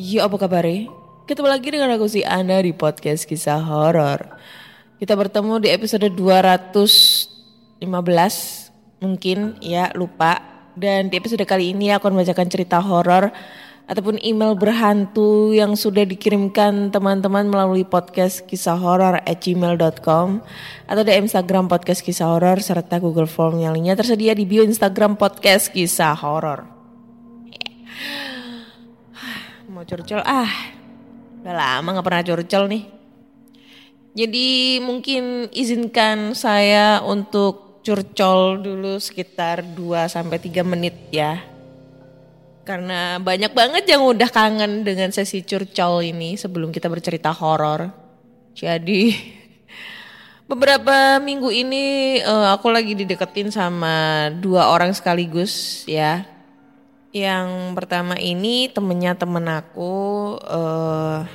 iya apa kabar Ketemu lagi dengan aku si Ana di podcast kisah horor. Kita bertemu di episode 215 mungkin ya lupa. Dan di episode kali ini aku akan membacakan cerita horor ataupun email berhantu yang sudah dikirimkan teman-teman melalui podcast kisah horor at gmail.com atau di Instagram podcast kisah horor serta Google Form yang lainnya tersedia di bio Instagram podcast kisah horor. Mau curcol ah, udah lama gak pernah curcol nih. Jadi mungkin izinkan saya untuk curcol dulu sekitar 2 sampai 3 menit ya. Karena banyak banget yang udah kangen dengan sesi curcol ini sebelum kita bercerita horor. Jadi beberapa minggu ini eh, aku lagi dideketin sama dua orang sekaligus ya. Yang pertama ini temennya temen aku eh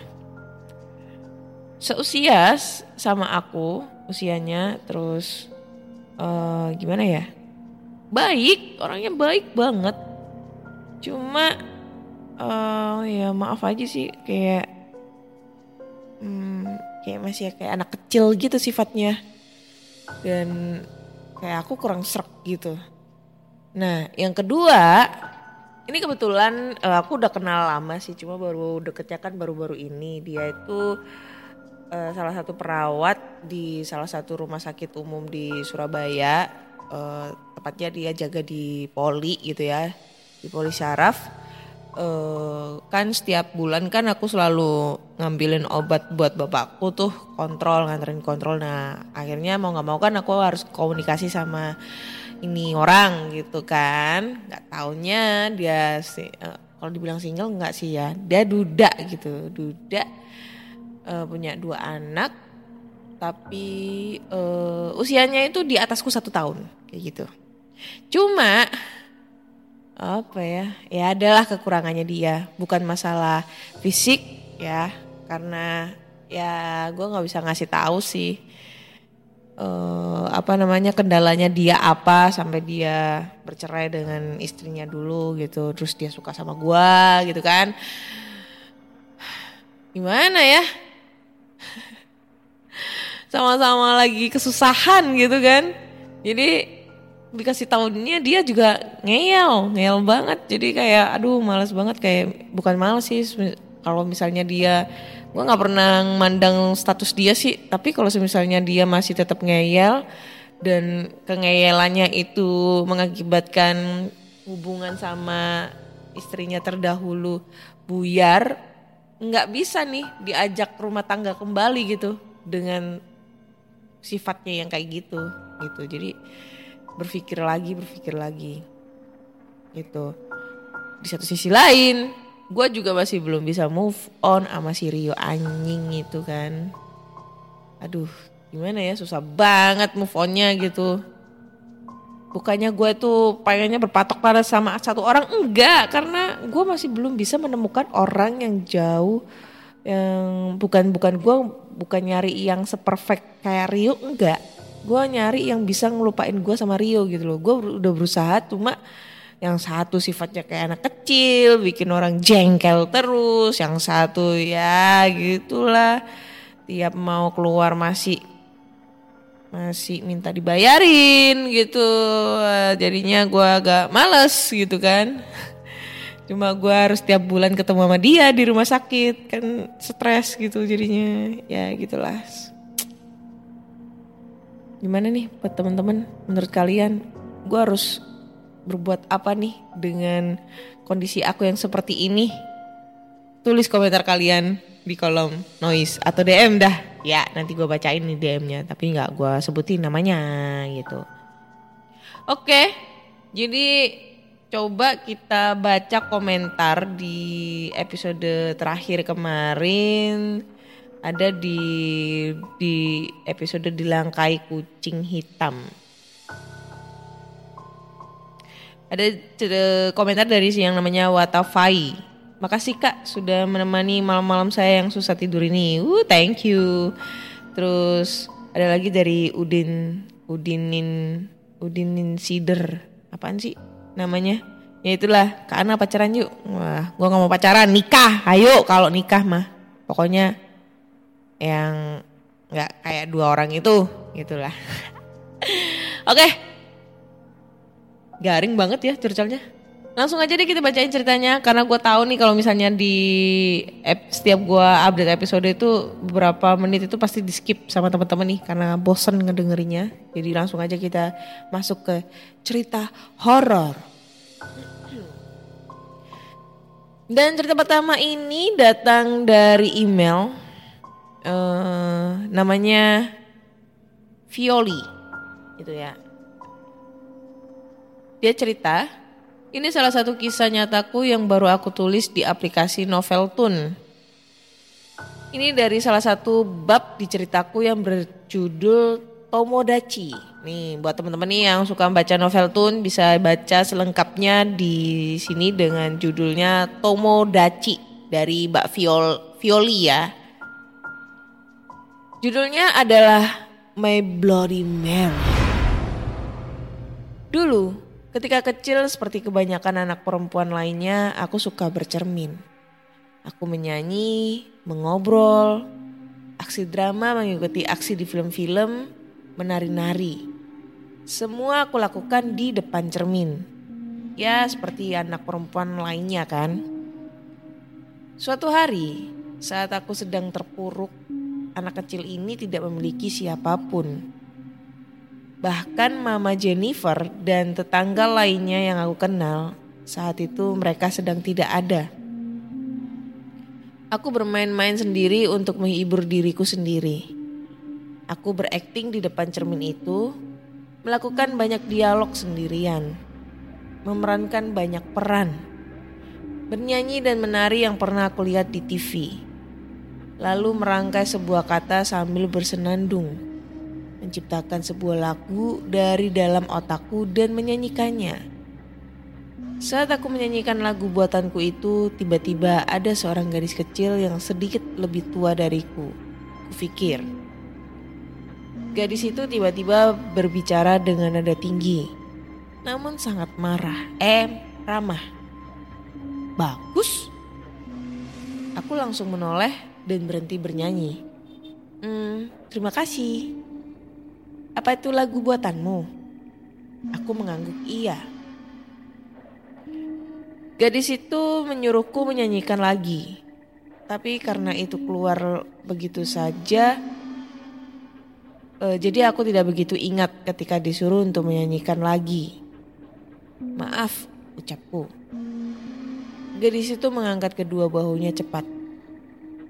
seusia sama aku usianya terus eh gimana ya? Baik orangnya baik banget. Cuma eh ya maaf aja sih kayak hmm, kayak masih kayak anak kecil gitu sifatnya. Dan kayak aku kurang serak gitu. Nah yang kedua ini kebetulan eh, aku udah kenal lama sih, cuma baru deketnya kan baru-baru ini. Dia itu eh, salah satu perawat di salah satu rumah sakit umum di Surabaya. Eh, tepatnya dia jaga di Poli gitu ya, di Poli Syaraf. Eh, kan setiap bulan kan aku selalu ngambilin obat buat bapakku tuh kontrol nganterin kontrol. Nah akhirnya mau nggak mau kan aku harus komunikasi sama ini orang gitu kan. Nggak taunya dia si, eh, kalau dibilang single nggak sih ya. Dia duda gitu duda eh, punya dua anak tapi eh, usianya itu di atasku satu tahun kayak gitu. Cuma apa ya ya adalah kekurangannya dia. Bukan masalah fisik ya karena ya gue nggak bisa ngasih tahu sih eh, apa namanya kendalanya dia apa sampai dia bercerai dengan istrinya dulu gitu terus dia suka sama gua gitu kan. Gimana ya? Sama-sama lagi kesusahan gitu kan. Jadi dikasih tahunnya dia juga ngeyel ngeyel banget. Jadi kayak aduh males banget. Kayak bukan males sih kalau misalnya dia gue nggak pernah mandang status dia sih tapi kalau misalnya dia masih tetap ngeyel dan kengeyelannya itu mengakibatkan hubungan sama istrinya terdahulu buyar nggak bisa nih diajak rumah tangga kembali gitu dengan sifatnya yang kayak gitu gitu. Jadi berpikir lagi berpikir lagi gitu. Di satu sisi lain gue juga masih belum bisa move on sama si Rio anjing itu kan. Aduh gimana ya susah banget move onnya gitu. Bukannya gue tuh pengennya berpatok pada sama satu orang enggak. Karena gue masih belum bisa menemukan orang yang jauh yang bukan bukan gue bukan nyari yang seperfect kayak Rio enggak. Gue nyari yang bisa ngelupain gue sama Rio gitu loh. Gue udah berusaha cuma yang satu sifatnya kayak anak kecil bikin orang jengkel terus. Yang satu ya gitulah. Tiap mau keluar masih masih minta dibayarin gitu. Jadinya gue agak males gitu kan. Cuma gue harus tiap bulan ketemu sama dia di rumah sakit. Kan stres gitu jadinya. Ya gitulah. Gimana nih buat teman-teman? Menurut kalian gue harus berbuat apa nih dengan kondisi aku yang seperti ini? Tulis komentar kalian di kolom noise atau DM dah. Ya nanti gue bacain nih DM-nya tapi nggak gue sebutin namanya gitu. Oke jadi coba kita baca komentar di episode terakhir kemarin. Ada di di episode dilangkai kucing hitam. Ada komentar dari si yang namanya Watafai. Makasih kak sudah menemani malam-malam saya yang susah tidur ini. Uh, thank you. Terus ada lagi dari Udin Udinin Udinin Sider. Apaan sih? namanya ya itulah karena pacaran yuk wah gue nggak mau pacaran nikah ayo kalau nikah mah pokoknya yang nggak kayak dua orang itu gitulah oke. Garing banget ya curcolnya langsung aja deh kita bacain ceritanya karena gue tahu nih kalau misalnya di setiap gue update episode itu beberapa menit itu pasti di skip sama teman-teman nih karena bosen ngedengerinya jadi langsung aja kita masuk ke cerita horor. Dan cerita pertama ini datang dari email uh, namanya Violi gitu ya dia cerita ini salah satu kisah nyataku yang baru aku tulis di aplikasi Novel Tun. Ini dari salah satu bab di ceritaku yang berjudul Tomodachi. Nih buat teman-teman nih yang suka baca novel Tun bisa baca selengkapnya di sini dengan judulnya Tomodachi dari Mbak Viol Violi ya. Judulnya adalah My Bloody Mary. Dulu Ketika kecil seperti kebanyakan anak perempuan lainnya, aku suka bercermin. Aku menyanyi, mengobrol, aksi drama mengikuti aksi di film-film, menari-nari. Semua aku lakukan di depan cermin. Ya seperti anak perempuan lainnya kan. Suatu hari saat aku sedang terpuruk, anak kecil ini tidak memiliki siapa pun Bahkan mama Jennifer dan tetangga lainnya yang aku kenal saat itu mereka sedang tidak ada. Aku bermain-main sendiri untuk menghibur diriku sendiri. Aku berakting di depan cermin itu, melakukan banyak dialog sendirian, memerankan banyak peran, bernyanyi dan menari yang pernah aku lihat di TV, lalu merangkai sebuah kata sambil bersenandung menciptakan sebuah lagu dari dalam otakku dan menyanyikannya. Saat aku menyanyikan lagu buatanku itu, tiba-tiba ada seorang gadis kecil yang sedikit lebih tua dariku. Kupikir. Gadis itu tiba-tiba berbicara dengan nada tinggi, namun sangat marah, eh ramah. Bagus. Aku langsung menoleh dan berhenti bernyanyi. Hmm, terima kasih. Apa itu lagu buatanmu? Aku mengangguk iya. Gadis itu menyuruhku menyanyikan lagi. Tapi karena itu keluar begitu saja, uh, jadi aku tidak begitu ingat ketika disuruh untuk menyanyikan lagi. Maaf, ucapku. Gadis itu mengangkat kedua bahunya cepat.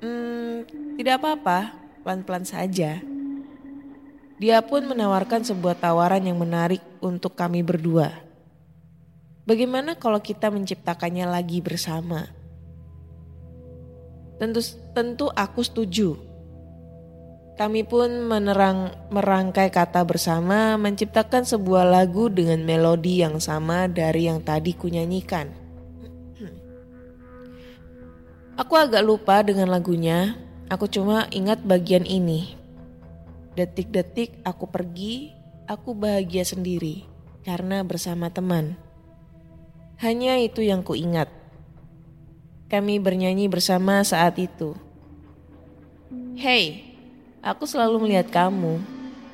Hmm, tidak apa-apa, pelan-pelan saja. Dia pun menawarkan sebuah tawaran yang menarik untuk kami berdua. Bagaimana kalau kita menciptakannya lagi bersama? Tentu tentu aku setuju. Kami pun menerang merangkai kata bersama menciptakan sebuah lagu dengan melodi yang sama dari yang tadi kunyanyikan. Aku agak lupa dengan lagunya, aku cuma ingat bagian ini. Detik-detik aku pergi, aku bahagia sendiri karena bersama teman. Hanya itu yang kuingat. Kami bernyanyi bersama saat itu. Hey, aku selalu melihat kamu.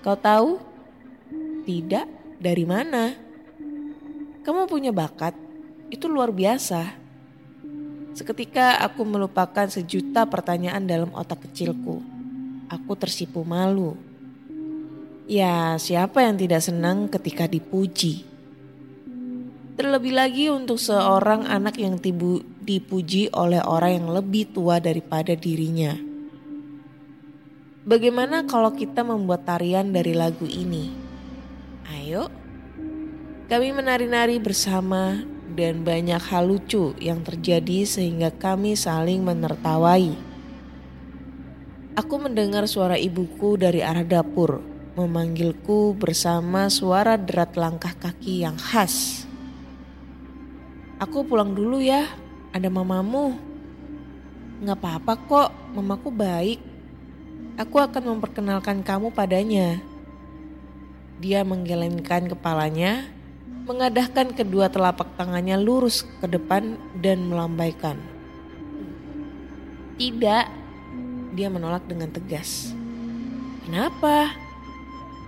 Kau tahu? Tidak, dari mana? Kamu punya bakat, itu luar biasa. Seketika aku melupakan sejuta pertanyaan dalam otak kecilku. Aku tersipu malu. Ya, siapa yang tidak senang ketika dipuji? Terlebih lagi untuk seorang anak yang tibu, dipuji oleh orang yang lebih tua daripada dirinya. Bagaimana kalau kita membuat tarian dari lagu ini? Ayo, kami menari-nari bersama dan banyak hal lucu yang terjadi sehingga kami saling menertawai. Aku mendengar suara ibuku dari arah dapur memanggilku bersama suara derat langkah kaki yang khas. Aku pulang dulu ya, ada mamamu. Gak apa-apa kok, mamaku baik. Aku akan memperkenalkan kamu padanya. Dia menggelengkan kepalanya, mengadahkan kedua telapak tangannya lurus ke depan dan melambaikan. Tidak, dia menolak dengan tegas. Kenapa?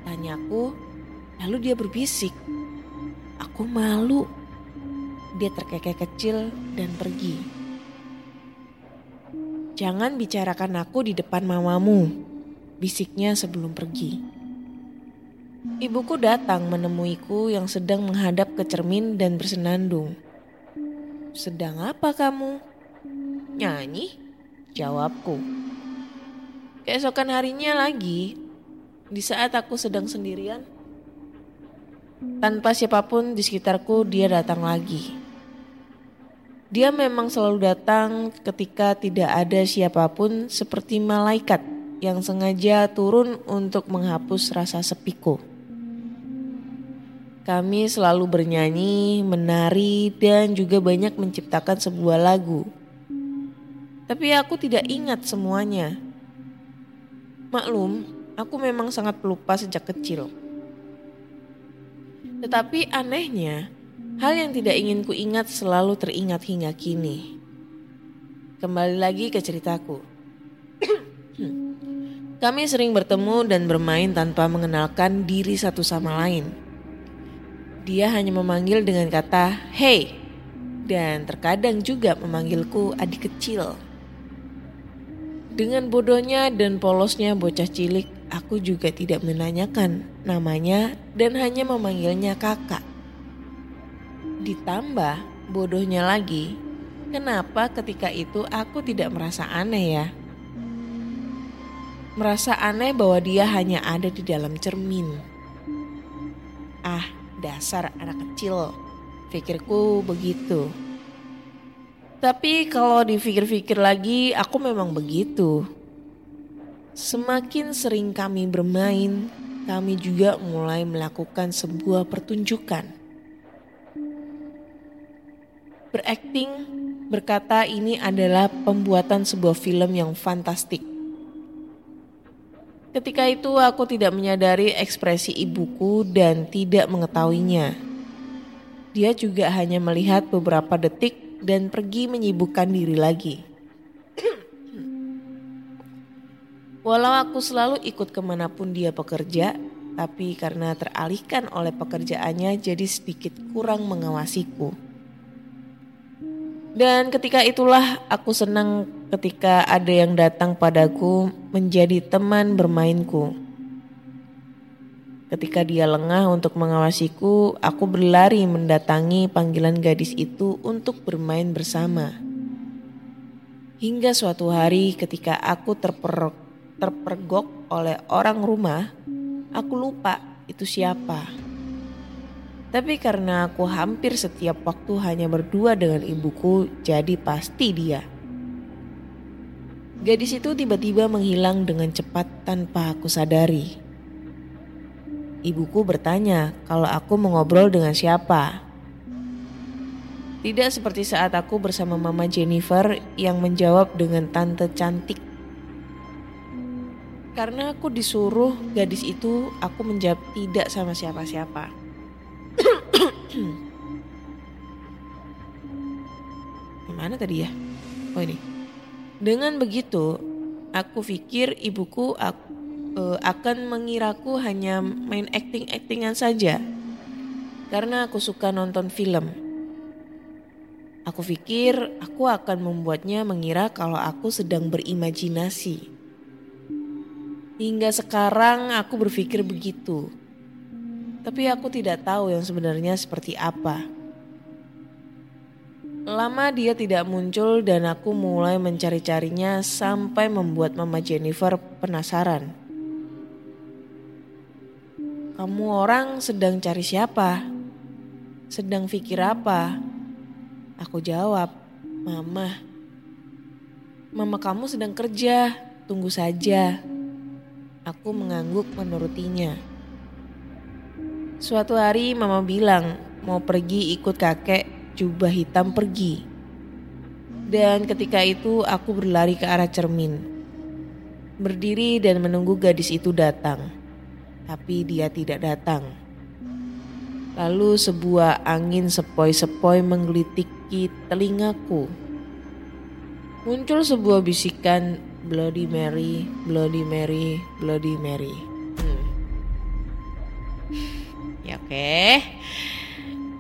Tanyaku, lalu dia berbisik. Aku malu. Dia terkekeh kecil dan pergi. Jangan bicarakan aku di depan mamamu, bisiknya sebelum pergi. Ibuku datang menemuiku yang sedang menghadap ke cermin dan bersenandung. Sedang apa kamu? Nyanyi? Jawabku. Keesokan harinya lagi, di saat aku sedang sendirian, tanpa siapa pun di sekitarku dia datang lagi. Dia memang selalu datang ketika tidak ada siapa pun seperti malaikat yang sengaja turun untuk menghapus rasa sepiku. Kami selalu bernyanyi, menari, dan juga banyak menciptakan sebuah lagu. Tapi aku tidak ingat semuanya. Maklum, aku memang sangat pelupa sejak kecil. Tetapi anehnya, hal yang tidak ingin ku ingat selalu teringat hingga kini. Kembali lagi ke ceritaku. Kami sering bertemu dan bermain tanpa mengenalkan diri satu sama lain. Dia hanya memanggil dengan kata "Hey" dan terkadang juga memanggilku adik kecil. Dengan bodohnya dan polosnya bocah cilik, aku juga tidak menanyakan namanya dan hanya memanggilnya kakak. Ditambah bodohnya lagi, kenapa ketika itu aku tidak merasa aneh ya? Merasa aneh bahwa dia hanya ada di dalam cermin. Ah, dasar anak kecil, pikirku begitu. Tapi kalau dipikir-pikir lagi, aku memang begitu. Semakin sering kami bermain, kami juga mulai melakukan sebuah pertunjukan. Berakting berkata ini adalah pembuatan sebuah film yang fantastik. Ketika itu aku tidak menyadari ekspresi ibuku dan tidak mengetahuinya. Dia juga hanya melihat beberapa detik dan pergi menyibukkan diri lagi. Walau aku selalu ikut ke mana pun dia bekerja, tapi karena teralihkan oleh pekerjaannya jadi sedikit kurang mengawasiku. Dan ketika itulah aku senang ketika ada yang datang padaku menjadi teman bermainku. Ketika dia lengah untuk mengawasiku, aku berlari mendatangi panggilan gadis itu untuk bermain bersama. Hingga suatu hari ketika aku terper, terpergok oleh orang rumah, aku lupa itu siapa. Tapi karena aku hampir setiap waktu hanya berdua dengan ibuku, jadi pasti dia. Gadis itu tiba-tiba menghilang dengan cepat tanpa aku sadari. Ibuku bertanya kalau aku mengobrol dengan siapa. Tidak seperti saat aku bersama Mama Jennifer yang menjawab dengan tante cantik. Karena aku disuruh gadis itu, aku menjawab tidak sama siapa-siapa. Gimana tadi ya? Oh ini. Dengan begitu, aku pikir ibuku ak- eh, akan mengiraku hanya main acting-actingan saja. Karena aku suka nonton film. Aku pikir aku akan membuatnya mengira kalau aku sedang berimajinasi. Hingga sekarang aku berpikir begitu. Tapi aku tidak tahu yang sebenarnya seperti apa. Lama dia tidak muncul dan aku mulai mencari-carinya sampai membuat Mama Jennifer penasaran. Kamu orang sedang cari siapa? Sedang pikir apa? Aku jawab, Mama. Mama kamu sedang kerja, tunggu saja. Aku mengangguk menurutinya. Suatu hari mama bilang mau pergi ikut kakek jubah hitam pergi. Dan ketika itu aku berlari ke arah cermin. Berdiri dan menunggu gadis itu datang. Tapi dia tidak datang. Lalu sebuah angin sepoi-sepoi menggelitiki telingaku. Muncul sebuah bisikan Bloody Mary, Bloody Mary, Bloody Mary. Hmm. Ya oke.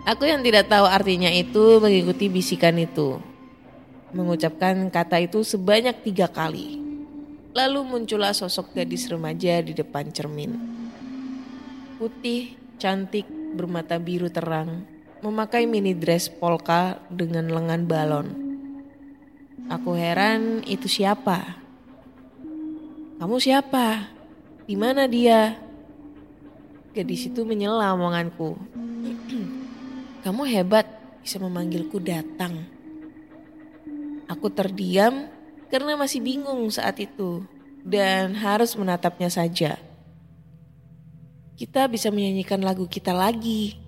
Aku yang tidak tahu artinya itu mengikuti bisikan itu. Mengucapkan kata itu sebanyak tiga kali. Lalu muncullah sosok gadis remaja di depan cermin. Putih, cantik, bermata biru terang, memakai mini dress polka dengan lengan balon. Aku heran itu siapa? Kamu siapa? Di mana dia? Gadis itu menyela omonganku. Kamu hebat bisa memanggilku datang. Aku terdiam karena masih bingung saat itu dan harus menatapnya saja. Kita bisa menyanyikan lagu kita lagi.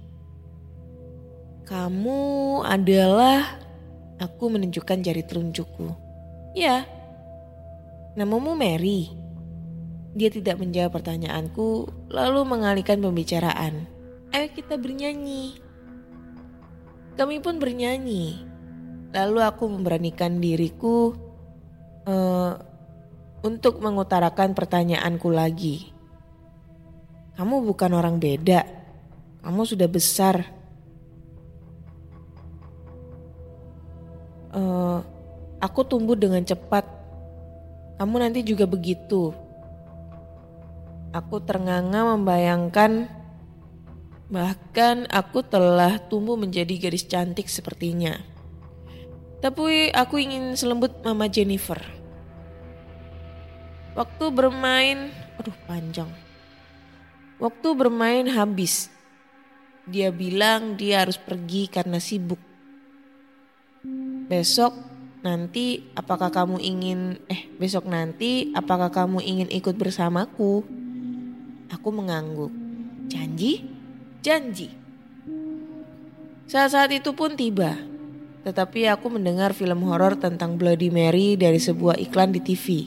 Kamu adalah aku menunjukkan jari telunjukku. Ya, namamu Mary. Dia tidak menjawab pertanyaanku, lalu mengalihkan pembicaraan. Ayo kita bernyanyi. Kami pun bernyanyi. Lalu aku memberanikan diriku uh, untuk mengutarakan pertanyaanku lagi. Kamu bukan orang beda. Kamu sudah besar. Uh, aku tumbuh dengan cepat. Kamu nanti juga begitu. Aku ternganga membayangkan bahkan aku telah tumbuh menjadi gadis cantik sepertinya. Tapi aku ingin selembut Mama Jennifer. Waktu bermain, aduh panjang. Waktu bermain habis. Dia bilang dia harus pergi karena sibuk. Besok nanti apakah kamu ingin eh besok nanti apakah kamu ingin ikut bersamaku? Aku mengangguk. Janji? Janji. Saat-saat itu pun tiba. Tetapi aku mendengar film horor tentang Bloody Mary dari sebuah iklan di TV.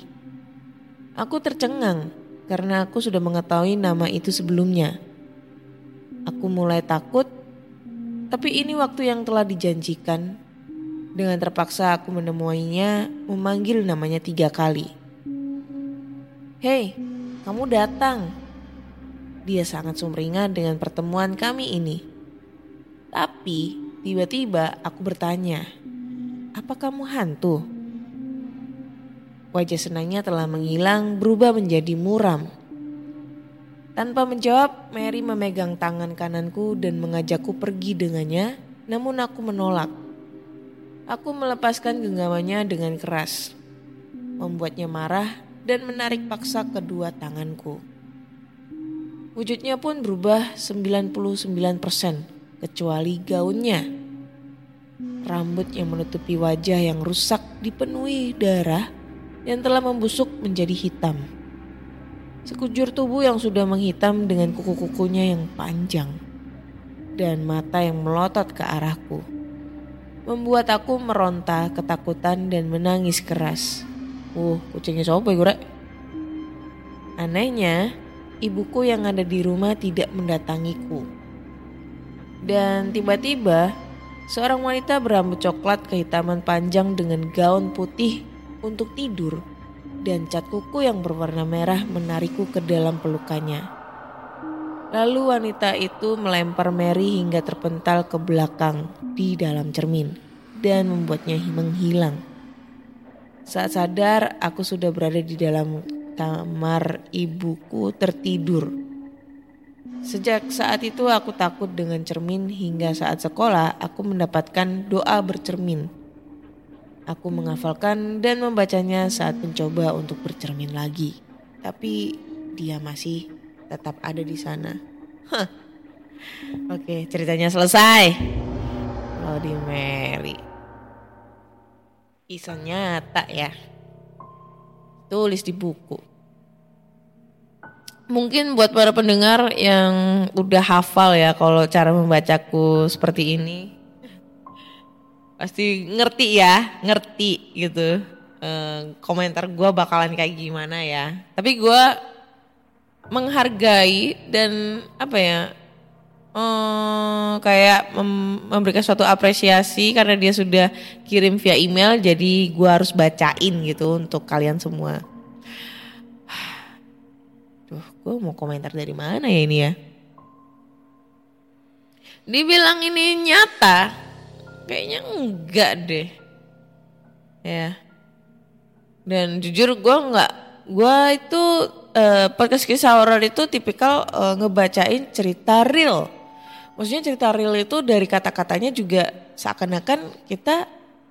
Aku tercengang karena aku sudah mengetahui nama itu sebelumnya. Aku mulai takut, tapi ini waktu yang telah dijanjikan. Dengan terpaksa aku menemuinya, memanggil namanya tiga kali. Hei, kamu datang. Dia sangat sumringah dengan pertemuan kami ini. Tapi tiba-tiba aku bertanya, apa kamu hantu? Wajah senangnya telah menghilang berubah menjadi muram. Tanpa menjawab, Mary memegang tangan kananku dan mengajakku pergi dengannya, namun aku menolak. Aku melepaskan genggamannya dengan keras, membuatnya marah dan menarik paksa kedua tanganku. Wujudnya pun berubah 99% kecuali gaunnya. Rambut yang menutupi wajah yang rusak dipenuhi darah yang telah membusuk menjadi hitam. Sekujur tubuh yang sudah menghitam dengan kuku-kukunya yang panjang dan mata yang melotot ke arahku. Membuat aku meronta ketakutan dan menangis keras. Uh, kucingnya siapa ya, Rek? Anehnya, ibuku yang ada di rumah tidak mendatangiku. Dan tiba-tiba, seorang wanita berambut coklat kehitaman panjang dengan gaun putih untuk tidur dan cat kuku yang berwarna merah menarikku ke dalam pelukannya. Lalu wanita itu melempar Mary hingga terpental ke belakang di dalam cermin dan membuatnya menghilang. Saat sadar, aku sudah berada di dalam kamar ibuku tertidur. Sejak saat itu aku takut dengan cermin hingga saat sekolah aku mendapatkan doa bercermin. Aku menghafalkan dan membacanya saat mencoba untuk bercermin lagi. Tapi dia masih tetap ada di sana. Hah. Oke, ceritanya selesai. Bloody Mary. Kisah nyata ya. Tulis di buku. Mungkin buat para pendengar yang udah hafal ya kalau cara membacaku seperti ini pasti ngerti ya, ngerti gitu. Eh, komentar gue bakalan kayak gimana ya. Tapi gue menghargai dan apa ya, eh, kayak mem- memberikan suatu apresiasi karena dia sudah kirim via email, jadi gue harus bacain gitu untuk kalian semua. Gue mau komentar dari mana ya ini ya? Dibilang ini nyata, kayaknya enggak deh. Ya. Dan jujur gue enggak, gue itu eh, podcast kisah horor itu tipikal eh, ngebacain cerita real. Maksudnya cerita real itu dari kata-katanya juga seakan-akan kita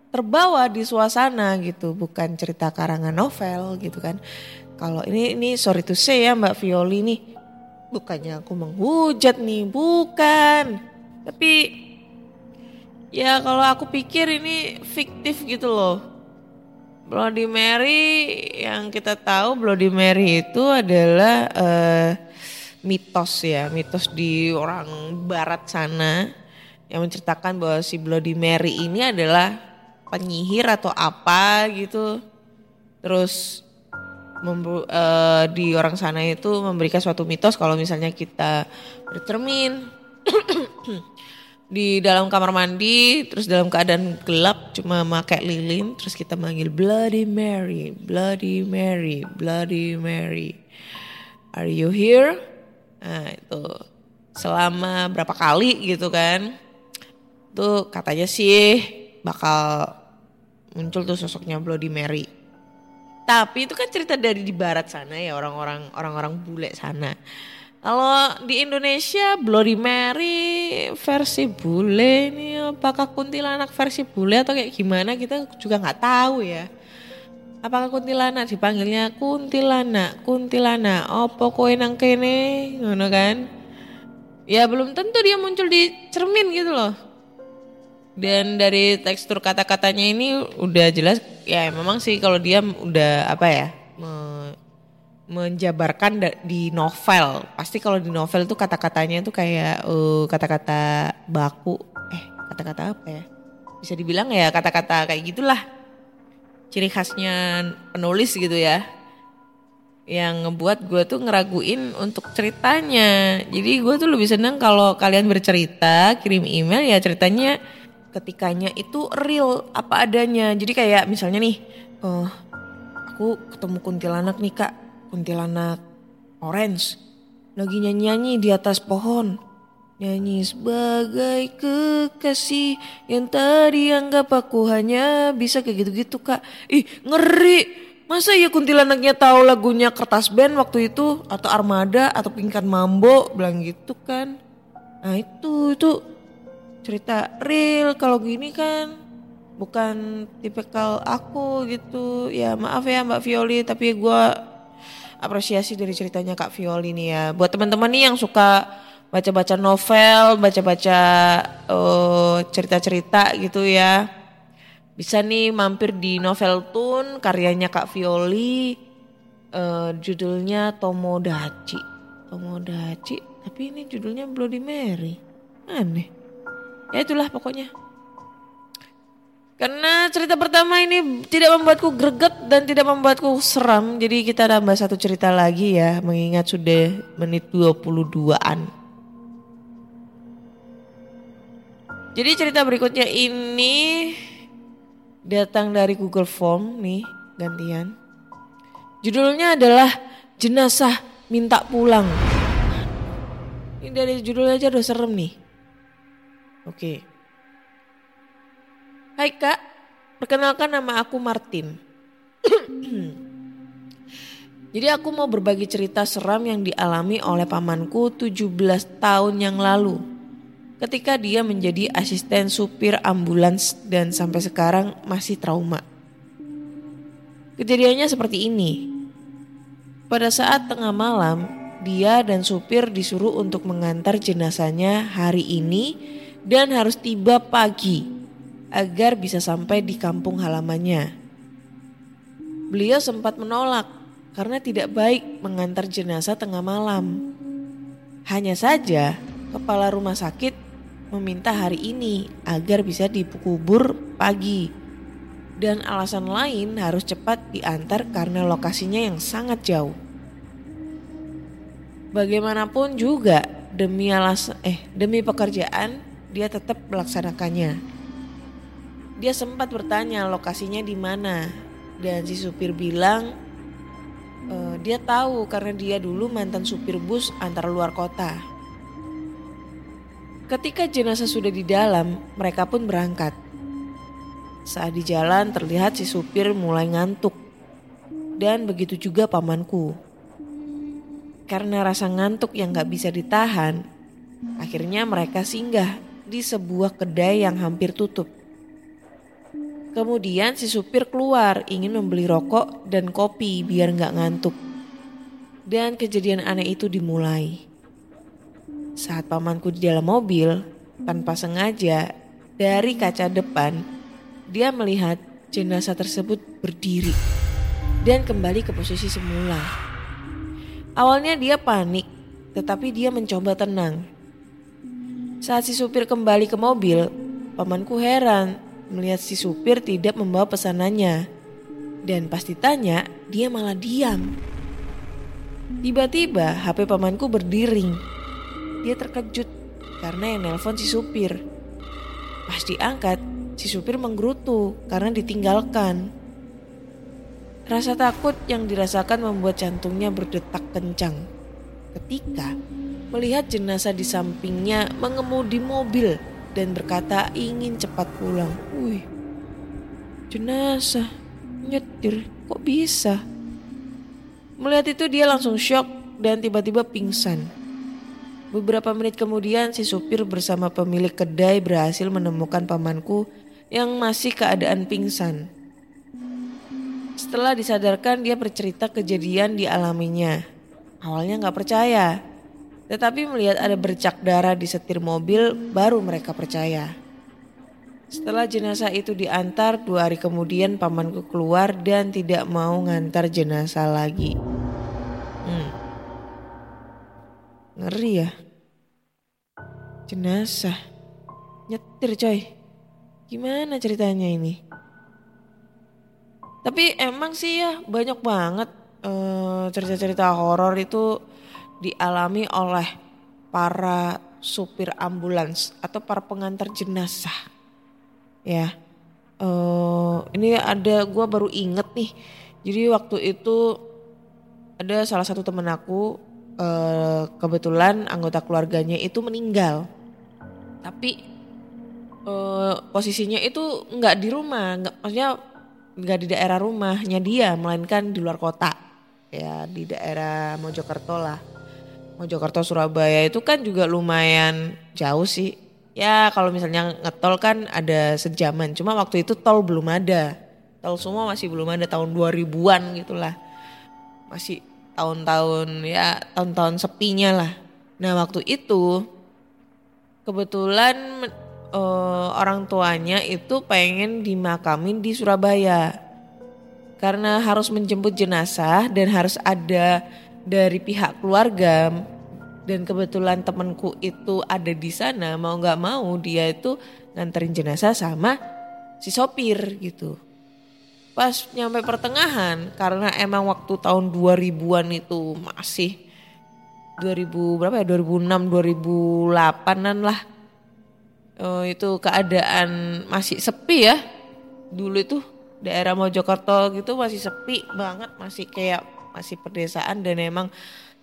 terbawa di suasana gitu, bukan cerita karangan novel gitu kan. Kalau ini ini sorry to say ya Mbak Violi nih, bukannya aku menghujat nih, bukan. Tapi ya kalau aku pikir ini fiktif gitu loh. Bloody Mary yang kita tahu Bloody Mary itu adalah eh, mitos ya, mitos di orang barat sana yang menceritakan bahwa si Bloody Mary ini adalah penyihir atau apa gitu. Terus eh, di orang sana itu memberikan suatu mitos kalau misalnya kita bercermin di dalam kamar mandi terus dalam keadaan gelap cuma pakai lilin terus kita manggil Bloody Mary, Bloody Mary, Bloody Mary. Are you here? Nah, itu selama berapa kali gitu kan. Tuh katanya sih bakal muncul tuh sosoknya Bloody Mary. Tapi itu kan cerita dari di barat sana ya orang-orang orang-orang bule sana. Kalau di Indonesia Bloody Mary versi bule ini apakah kuntilanak versi bule atau kayak gimana kita juga nggak tahu ya. Apakah kuntilanak dipanggilnya kuntilanak, kuntilanak, opo kowe nang kene, ngono kan? Ya belum tentu dia muncul di cermin gitu loh. Dan dari tekstur kata-katanya ini udah jelas ya memang sih kalau dia udah apa ya me- menjabarkan di novel. Pasti kalau di novel tuh kata-katanya tuh kayak eh, kata-kata baku. Eh kata-kata apa ya? Bisa dibilang ya kata-kata kayak gitulah. Ciri khasnya penulis gitu ya. Yang ngebuat gue tuh ngeraguin untuk ceritanya. Jadi gue tuh lebih seneng kalau kalian bercerita, kirim email ya ceritanya ketikanya itu real apa adanya. Jadi kayak misalnya nih, eh aku ketemu kuntilanak nih kak, kuntilanak orange. Lagi nyanyi-nyanyi di atas pohon. Nyanyi sebagai kekasih yang tadi anggap aku hanya bisa kayak gitu-gitu kak. Ih ngeri. Masa ya kuntilanaknya tahu lagunya kertas band waktu itu atau armada atau pingkan mambo bilang gitu kan. Nah itu itu cerita real kalau gini kan bukan tipikal aku gitu ya maaf ya Mbak Violi tapi gue apresiasi dari ceritanya Kak Violi nih ya buat teman-teman nih yang suka baca-baca novel baca-baca eh, cerita-cerita gitu ya bisa nih mampir di Novel Tun karyanya Kak Violi eh, judulnya Tomodachi. Tomodachi, tapi ini judulnya Bloody Mary. Aneh. Ya itulah pokoknya. Karena cerita pertama ini tidak membuatku greget dan tidak membuatku seram. Jadi kita tambah satu cerita lagi ya. Mengingat sudah menit 22-an. Jadi cerita berikutnya ini datang dari Google Form nih gantian. Judulnya adalah Jenazah Minta Pulang. Ini dari judulnya aja udah serem nih. Oke. Hai kak, perkenalkan nama aku Martin. Jadi aku mau berbagi cerita seram yang dialami oleh pamanku 17 tahun yang lalu. Ketika dia menjadi asisten supir ambulans dan sampai sekarang masih trauma. Kejadiannya seperti ini. Pada saat tengah malam, dia dan supir disuruh untuk mengantar jenazahnya hari ini dan harus tiba pagi agar bisa sampai di kampung halamannya. Beliau sempat menolak karena tidak baik mengantar jenazah tengah malam. Hanya saja, kepala rumah sakit meminta hari ini agar bisa dikubur pagi. Dan alasan lain harus cepat diantar karena lokasinya yang sangat jauh. Bagaimanapun juga demi alas eh demi pekerjaan dia tetap melaksanakannya. Dia sempat bertanya lokasinya di mana dan si supir bilang eh, dia tahu karena dia dulu mantan supir bus antar luar kota. Ketika jenazah sudah di dalam, mereka pun berangkat. Saat di jalan terlihat si supir mulai ngantuk. Dan begitu juga pamanku. Karena rasa ngantuk yang gak bisa ditahan, akhirnya mereka singgah di sebuah kedai yang hampir tutup. Kemudian si supir keluar ingin membeli rokok dan kopi biar gak ngantuk. Dan kejadian aneh itu dimulai. Saat pamanku di dalam mobil, tanpa sengaja dari kaca depan dia melihat jenazah tersebut berdiri dan kembali ke posisi semula. Awalnya dia panik, tetapi dia mencoba tenang. Saat si supir kembali ke mobil, pamanku heran melihat si supir tidak membawa pesanannya. Dan pas ditanya, dia malah diam. Tiba-tiba HP pamanku berdering. Dia terkejut karena yang nelpon si supir. Pas diangkat, si supir menggerutu karena ditinggalkan. Rasa takut yang dirasakan membuat jantungnya berdetak kencang. Ketika melihat jenazah di sampingnya mengemudi mobil dan berkata ingin cepat pulang. Wih, jenazah nyetir kok bisa? Melihat itu dia langsung shock dan tiba-tiba pingsan. Beberapa menit kemudian si supir bersama pemilik kedai berhasil menemukan pamanku yang masih keadaan pingsan. Setelah disadarkan dia bercerita kejadian dialaminya. Awalnya nggak percaya, tetapi melihat ada bercak darah di setir mobil baru mereka percaya. Setelah jenazah itu diantar, dua hari kemudian pamanku keluar dan tidak mau ngantar jenazah lagi. Hmm. Ngeri ya. Jenazah. Nyetir coy. Gimana ceritanya ini? Tapi emang sih ya banyak banget eh, cerita-cerita horor itu dialami oleh para supir ambulans atau para pengantar jenazah. Ya, eh, ini ada gue baru inget nih. Jadi waktu itu ada salah satu temen aku eh, kebetulan anggota keluarganya itu meninggal. Tapi eh, posisinya itu nggak di rumah, nggak maksudnya nggak di daerah rumahnya dia, melainkan di luar kota, ya di daerah Mojokerto lah. Mojokerto Surabaya itu kan juga lumayan jauh sih. Ya kalau misalnya ngetol kan ada sejaman, cuma waktu itu tol belum ada. Tol semua masih belum ada tahun 2000-an gitulah. Masih tahun-tahun ya tahun-tahun sepinya lah. Nah waktu itu kebetulan eh, orang tuanya itu pengen dimakamin di Surabaya karena harus menjemput jenazah dan harus ada dari pihak keluarga dan kebetulan temanku itu ada di sana mau nggak mau dia itu nganterin jenazah sama si sopir gitu. Pas nyampe pertengahan karena emang waktu tahun 2000-an itu masih 2000 berapa ya 2006 2008an lah. Eh, itu keadaan masih sepi ya. Dulu itu daerah Mojokerto gitu masih sepi banget masih kayak masih pedesaan dan emang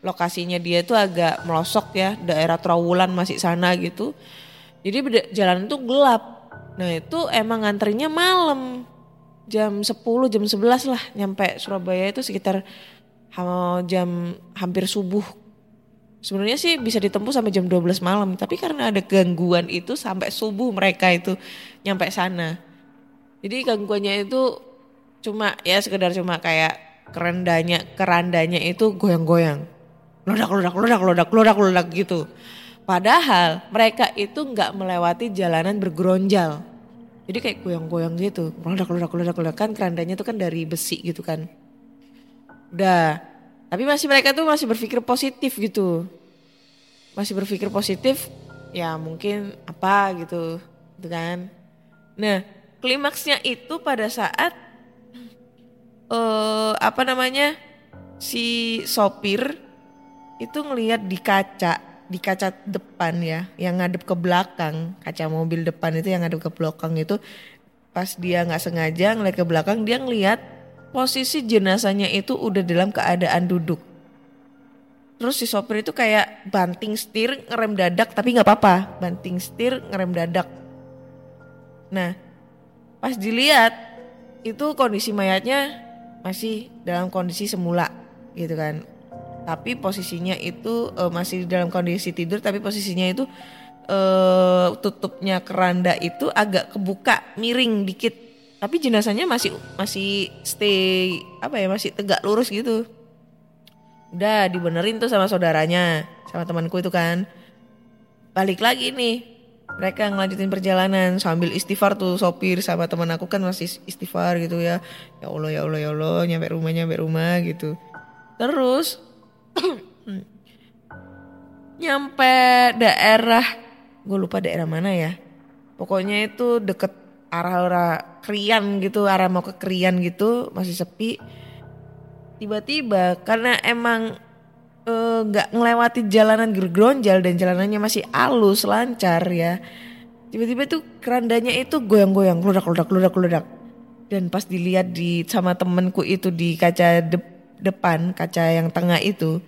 lokasinya dia itu agak melosok ya daerah Trawulan masih sana gitu. Jadi jalan itu gelap. Nah itu emang ngantrinya malam. Jam 10 jam 11 lah nyampe Surabaya itu sekitar jam hampir subuh. Sebenarnya sih bisa ditempuh sampai jam 12 malam, tapi karena ada gangguan itu sampai subuh mereka itu nyampe sana. Jadi gangguannya itu cuma ya sekedar cuma kayak kerandanya kerandanya itu goyang-goyang. Ledak ledak ledak ledak ledak ledak gitu. Padahal mereka itu nggak melewati jalanan bergeronjal. Jadi kayak goyang-goyang gitu. Ledak ledak ledak ledak kan kerandanya itu kan dari besi gitu kan. Udah. Tapi masih mereka tuh masih berpikir positif gitu. Masih berpikir positif ya mungkin apa gitu. Gitu kan. Nah klimaksnya itu pada saat eh apa namanya si sopir itu ngelihat di kaca di kaca depan ya yang ngadep ke belakang. Kaca mobil depan itu yang ngadep ke belakang itu pas dia nggak sengaja ngeliat ke belakang dia ngelihat posisi jenazahnya itu udah dalam keadaan duduk. Terus si sopir itu kayak banting setir ngerem dadak tapi nggak apa-apa. Banting setir ngerem dadak. Nah pas dilihat itu kondisi mayatnya masih dalam kondisi semula gitu kan. Tapi posisinya itu eh, masih dalam kondisi tidur tapi posisinya itu eh tutupnya keranda itu agak kebuka miring dikit. Tapi jenazahnya masih masih stay apa ya masih tegak lurus gitu. Udah dibenerin tuh sama saudaranya sama temanku itu kan. Balik lagi nih mereka ngelanjutin perjalanan sambil istighfar tuh sopir sama teman aku kan masih istighfar gitu ya. Ya Allah ya Allah ya Allah nyampe rumah nyampe rumah gitu. Terus nyampe daerah gue lupa daerah mana ya. Pokoknya itu deket arah-arah Krian gitu arah mau ke Krian gitu masih sepi. Tiba-tiba karena emang eh, nggak ngelewati jalanan gergonjal dan jalanannya masih halus lancar ya. Tiba-tiba tuh kerandanya itu goyang-goyang ludak ludak ludak ludak. Dan pas dilihat di sama temenku itu di kaca dep- depan kaca yang tengah itu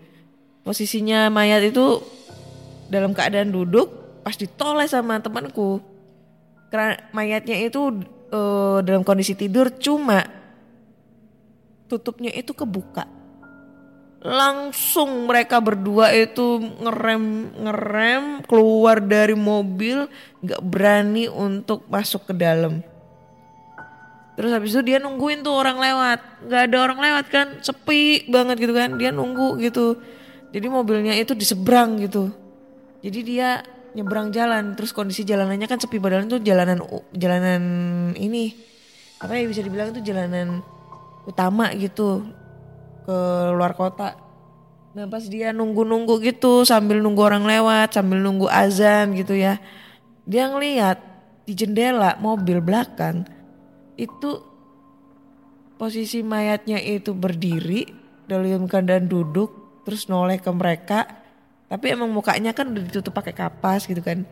posisinya mayat itu dalam keadaan duduk pas ditoleh sama temanku Kera- mayatnya itu eh, dalam kondisi tidur cuma tutupnya itu kebuka langsung mereka berdua itu ngerem ngerem keluar dari mobil nggak berani untuk masuk ke dalam. Terus habis itu dia nungguin tuh orang lewat. Nggak ada orang lewat kan? Sepi banget gitu kan? Dia nunggu gitu. Jadi mobilnya itu di seberang gitu. Jadi dia nyebrang jalan. Terus kondisi jalanannya kan sepi. Padahal itu jalanan jalanan ini apa ya bisa dibilang itu jalanan utama gitu ke luar kota. Nah pas dia nunggu-nunggu gitu sambil nunggu orang lewat, sambil nunggu azan gitu ya. Dia ngeliat di jendela mobil belakang itu posisi mayatnya itu berdiri dalam keadaan duduk terus noleh ke mereka. Tapi emang mukanya kan udah ditutup pakai kapas gitu kan.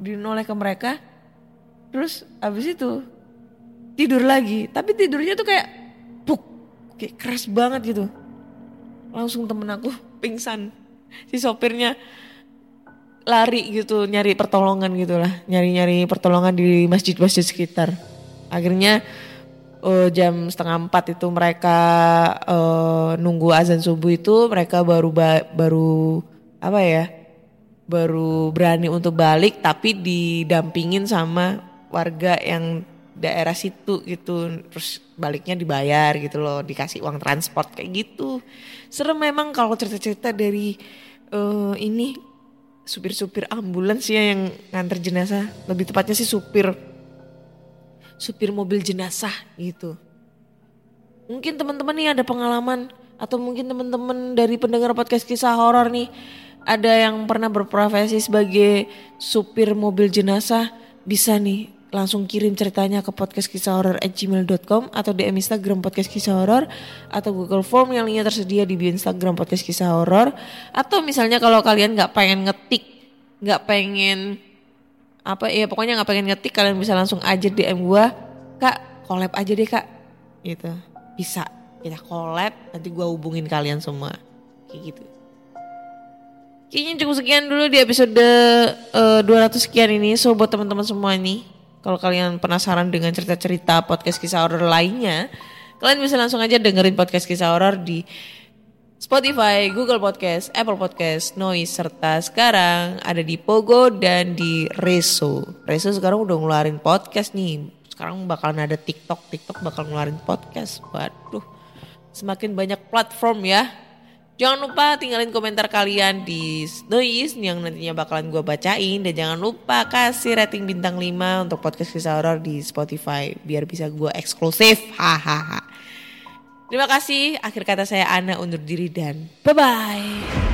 Dinoleh ke mereka. Terus abis itu tidur lagi. Tapi tidurnya tuh kayak kayak keras banget gitu. Langsung temen aku pingsan. Si sopirnya lari gitu nyari pertolongan gitu lah. Nyari-nyari pertolongan di masjid-masjid sekitar. Akhirnya eh, jam setengah empat itu mereka eh, nunggu azan subuh itu mereka baru ba- baru apa ya baru berani untuk balik tapi didampingin sama warga yang daerah situ gitu terus baliknya dibayar gitu loh dikasih uang transport kayak gitu serem memang kalau cerita-cerita dari eh, ini supir-supir ambulans ya yang nganter jenazah. Lebih tepatnya sih supir supir mobil jenazah gitu. Mungkin teman-teman nih ada pengalaman atau mungkin teman-teman dari pendengar podcast kisah horor nih ada yang pernah berprofesi sebagai supir mobil jenazah bisa nih langsung kirim ceritanya ke podcast kisah horor at gmail.com atau DM Instagram podcast kisah horor atau Google Form yang linknya tersedia di bio Instagram podcast kisah horor atau misalnya kalau kalian nggak pengen ngetik nggak pengen apa ya pokoknya nggak pengen ngetik kalian bisa langsung aja DM gua kak collab aja deh kak. Gitu. Bisa. Kita collab nanti gua hubungin kalian semua. Kayak gitu. Kayaknya cukup sekian dulu di episode uh, 200 sekian ini. So buat teman-teman semua nih, kalau kalian penasaran dengan cerita-cerita podcast kisah horor lainnya, kalian bisa langsung aja dengerin podcast kisah horor di Spotify, Google Podcast, Apple Podcast, Noise, serta sekarang ada di Pogo dan di Reso. Reso sekarang udah ngeluarin podcast nih. Sekarang bakalan ada TikTok, TikTok bakal ngeluarin podcast. Waduh, semakin banyak platform ya Jangan lupa tinggalin komentar kalian di Noise yang nantinya bakalan gue bacain. Dan jangan lupa kasih rating bintang 5 untuk podcast kisah horor di Spotify. Biar bisa gue eksklusif. Hahaha. Terima kasih. Akhir kata saya Ana undur diri dan bye-bye.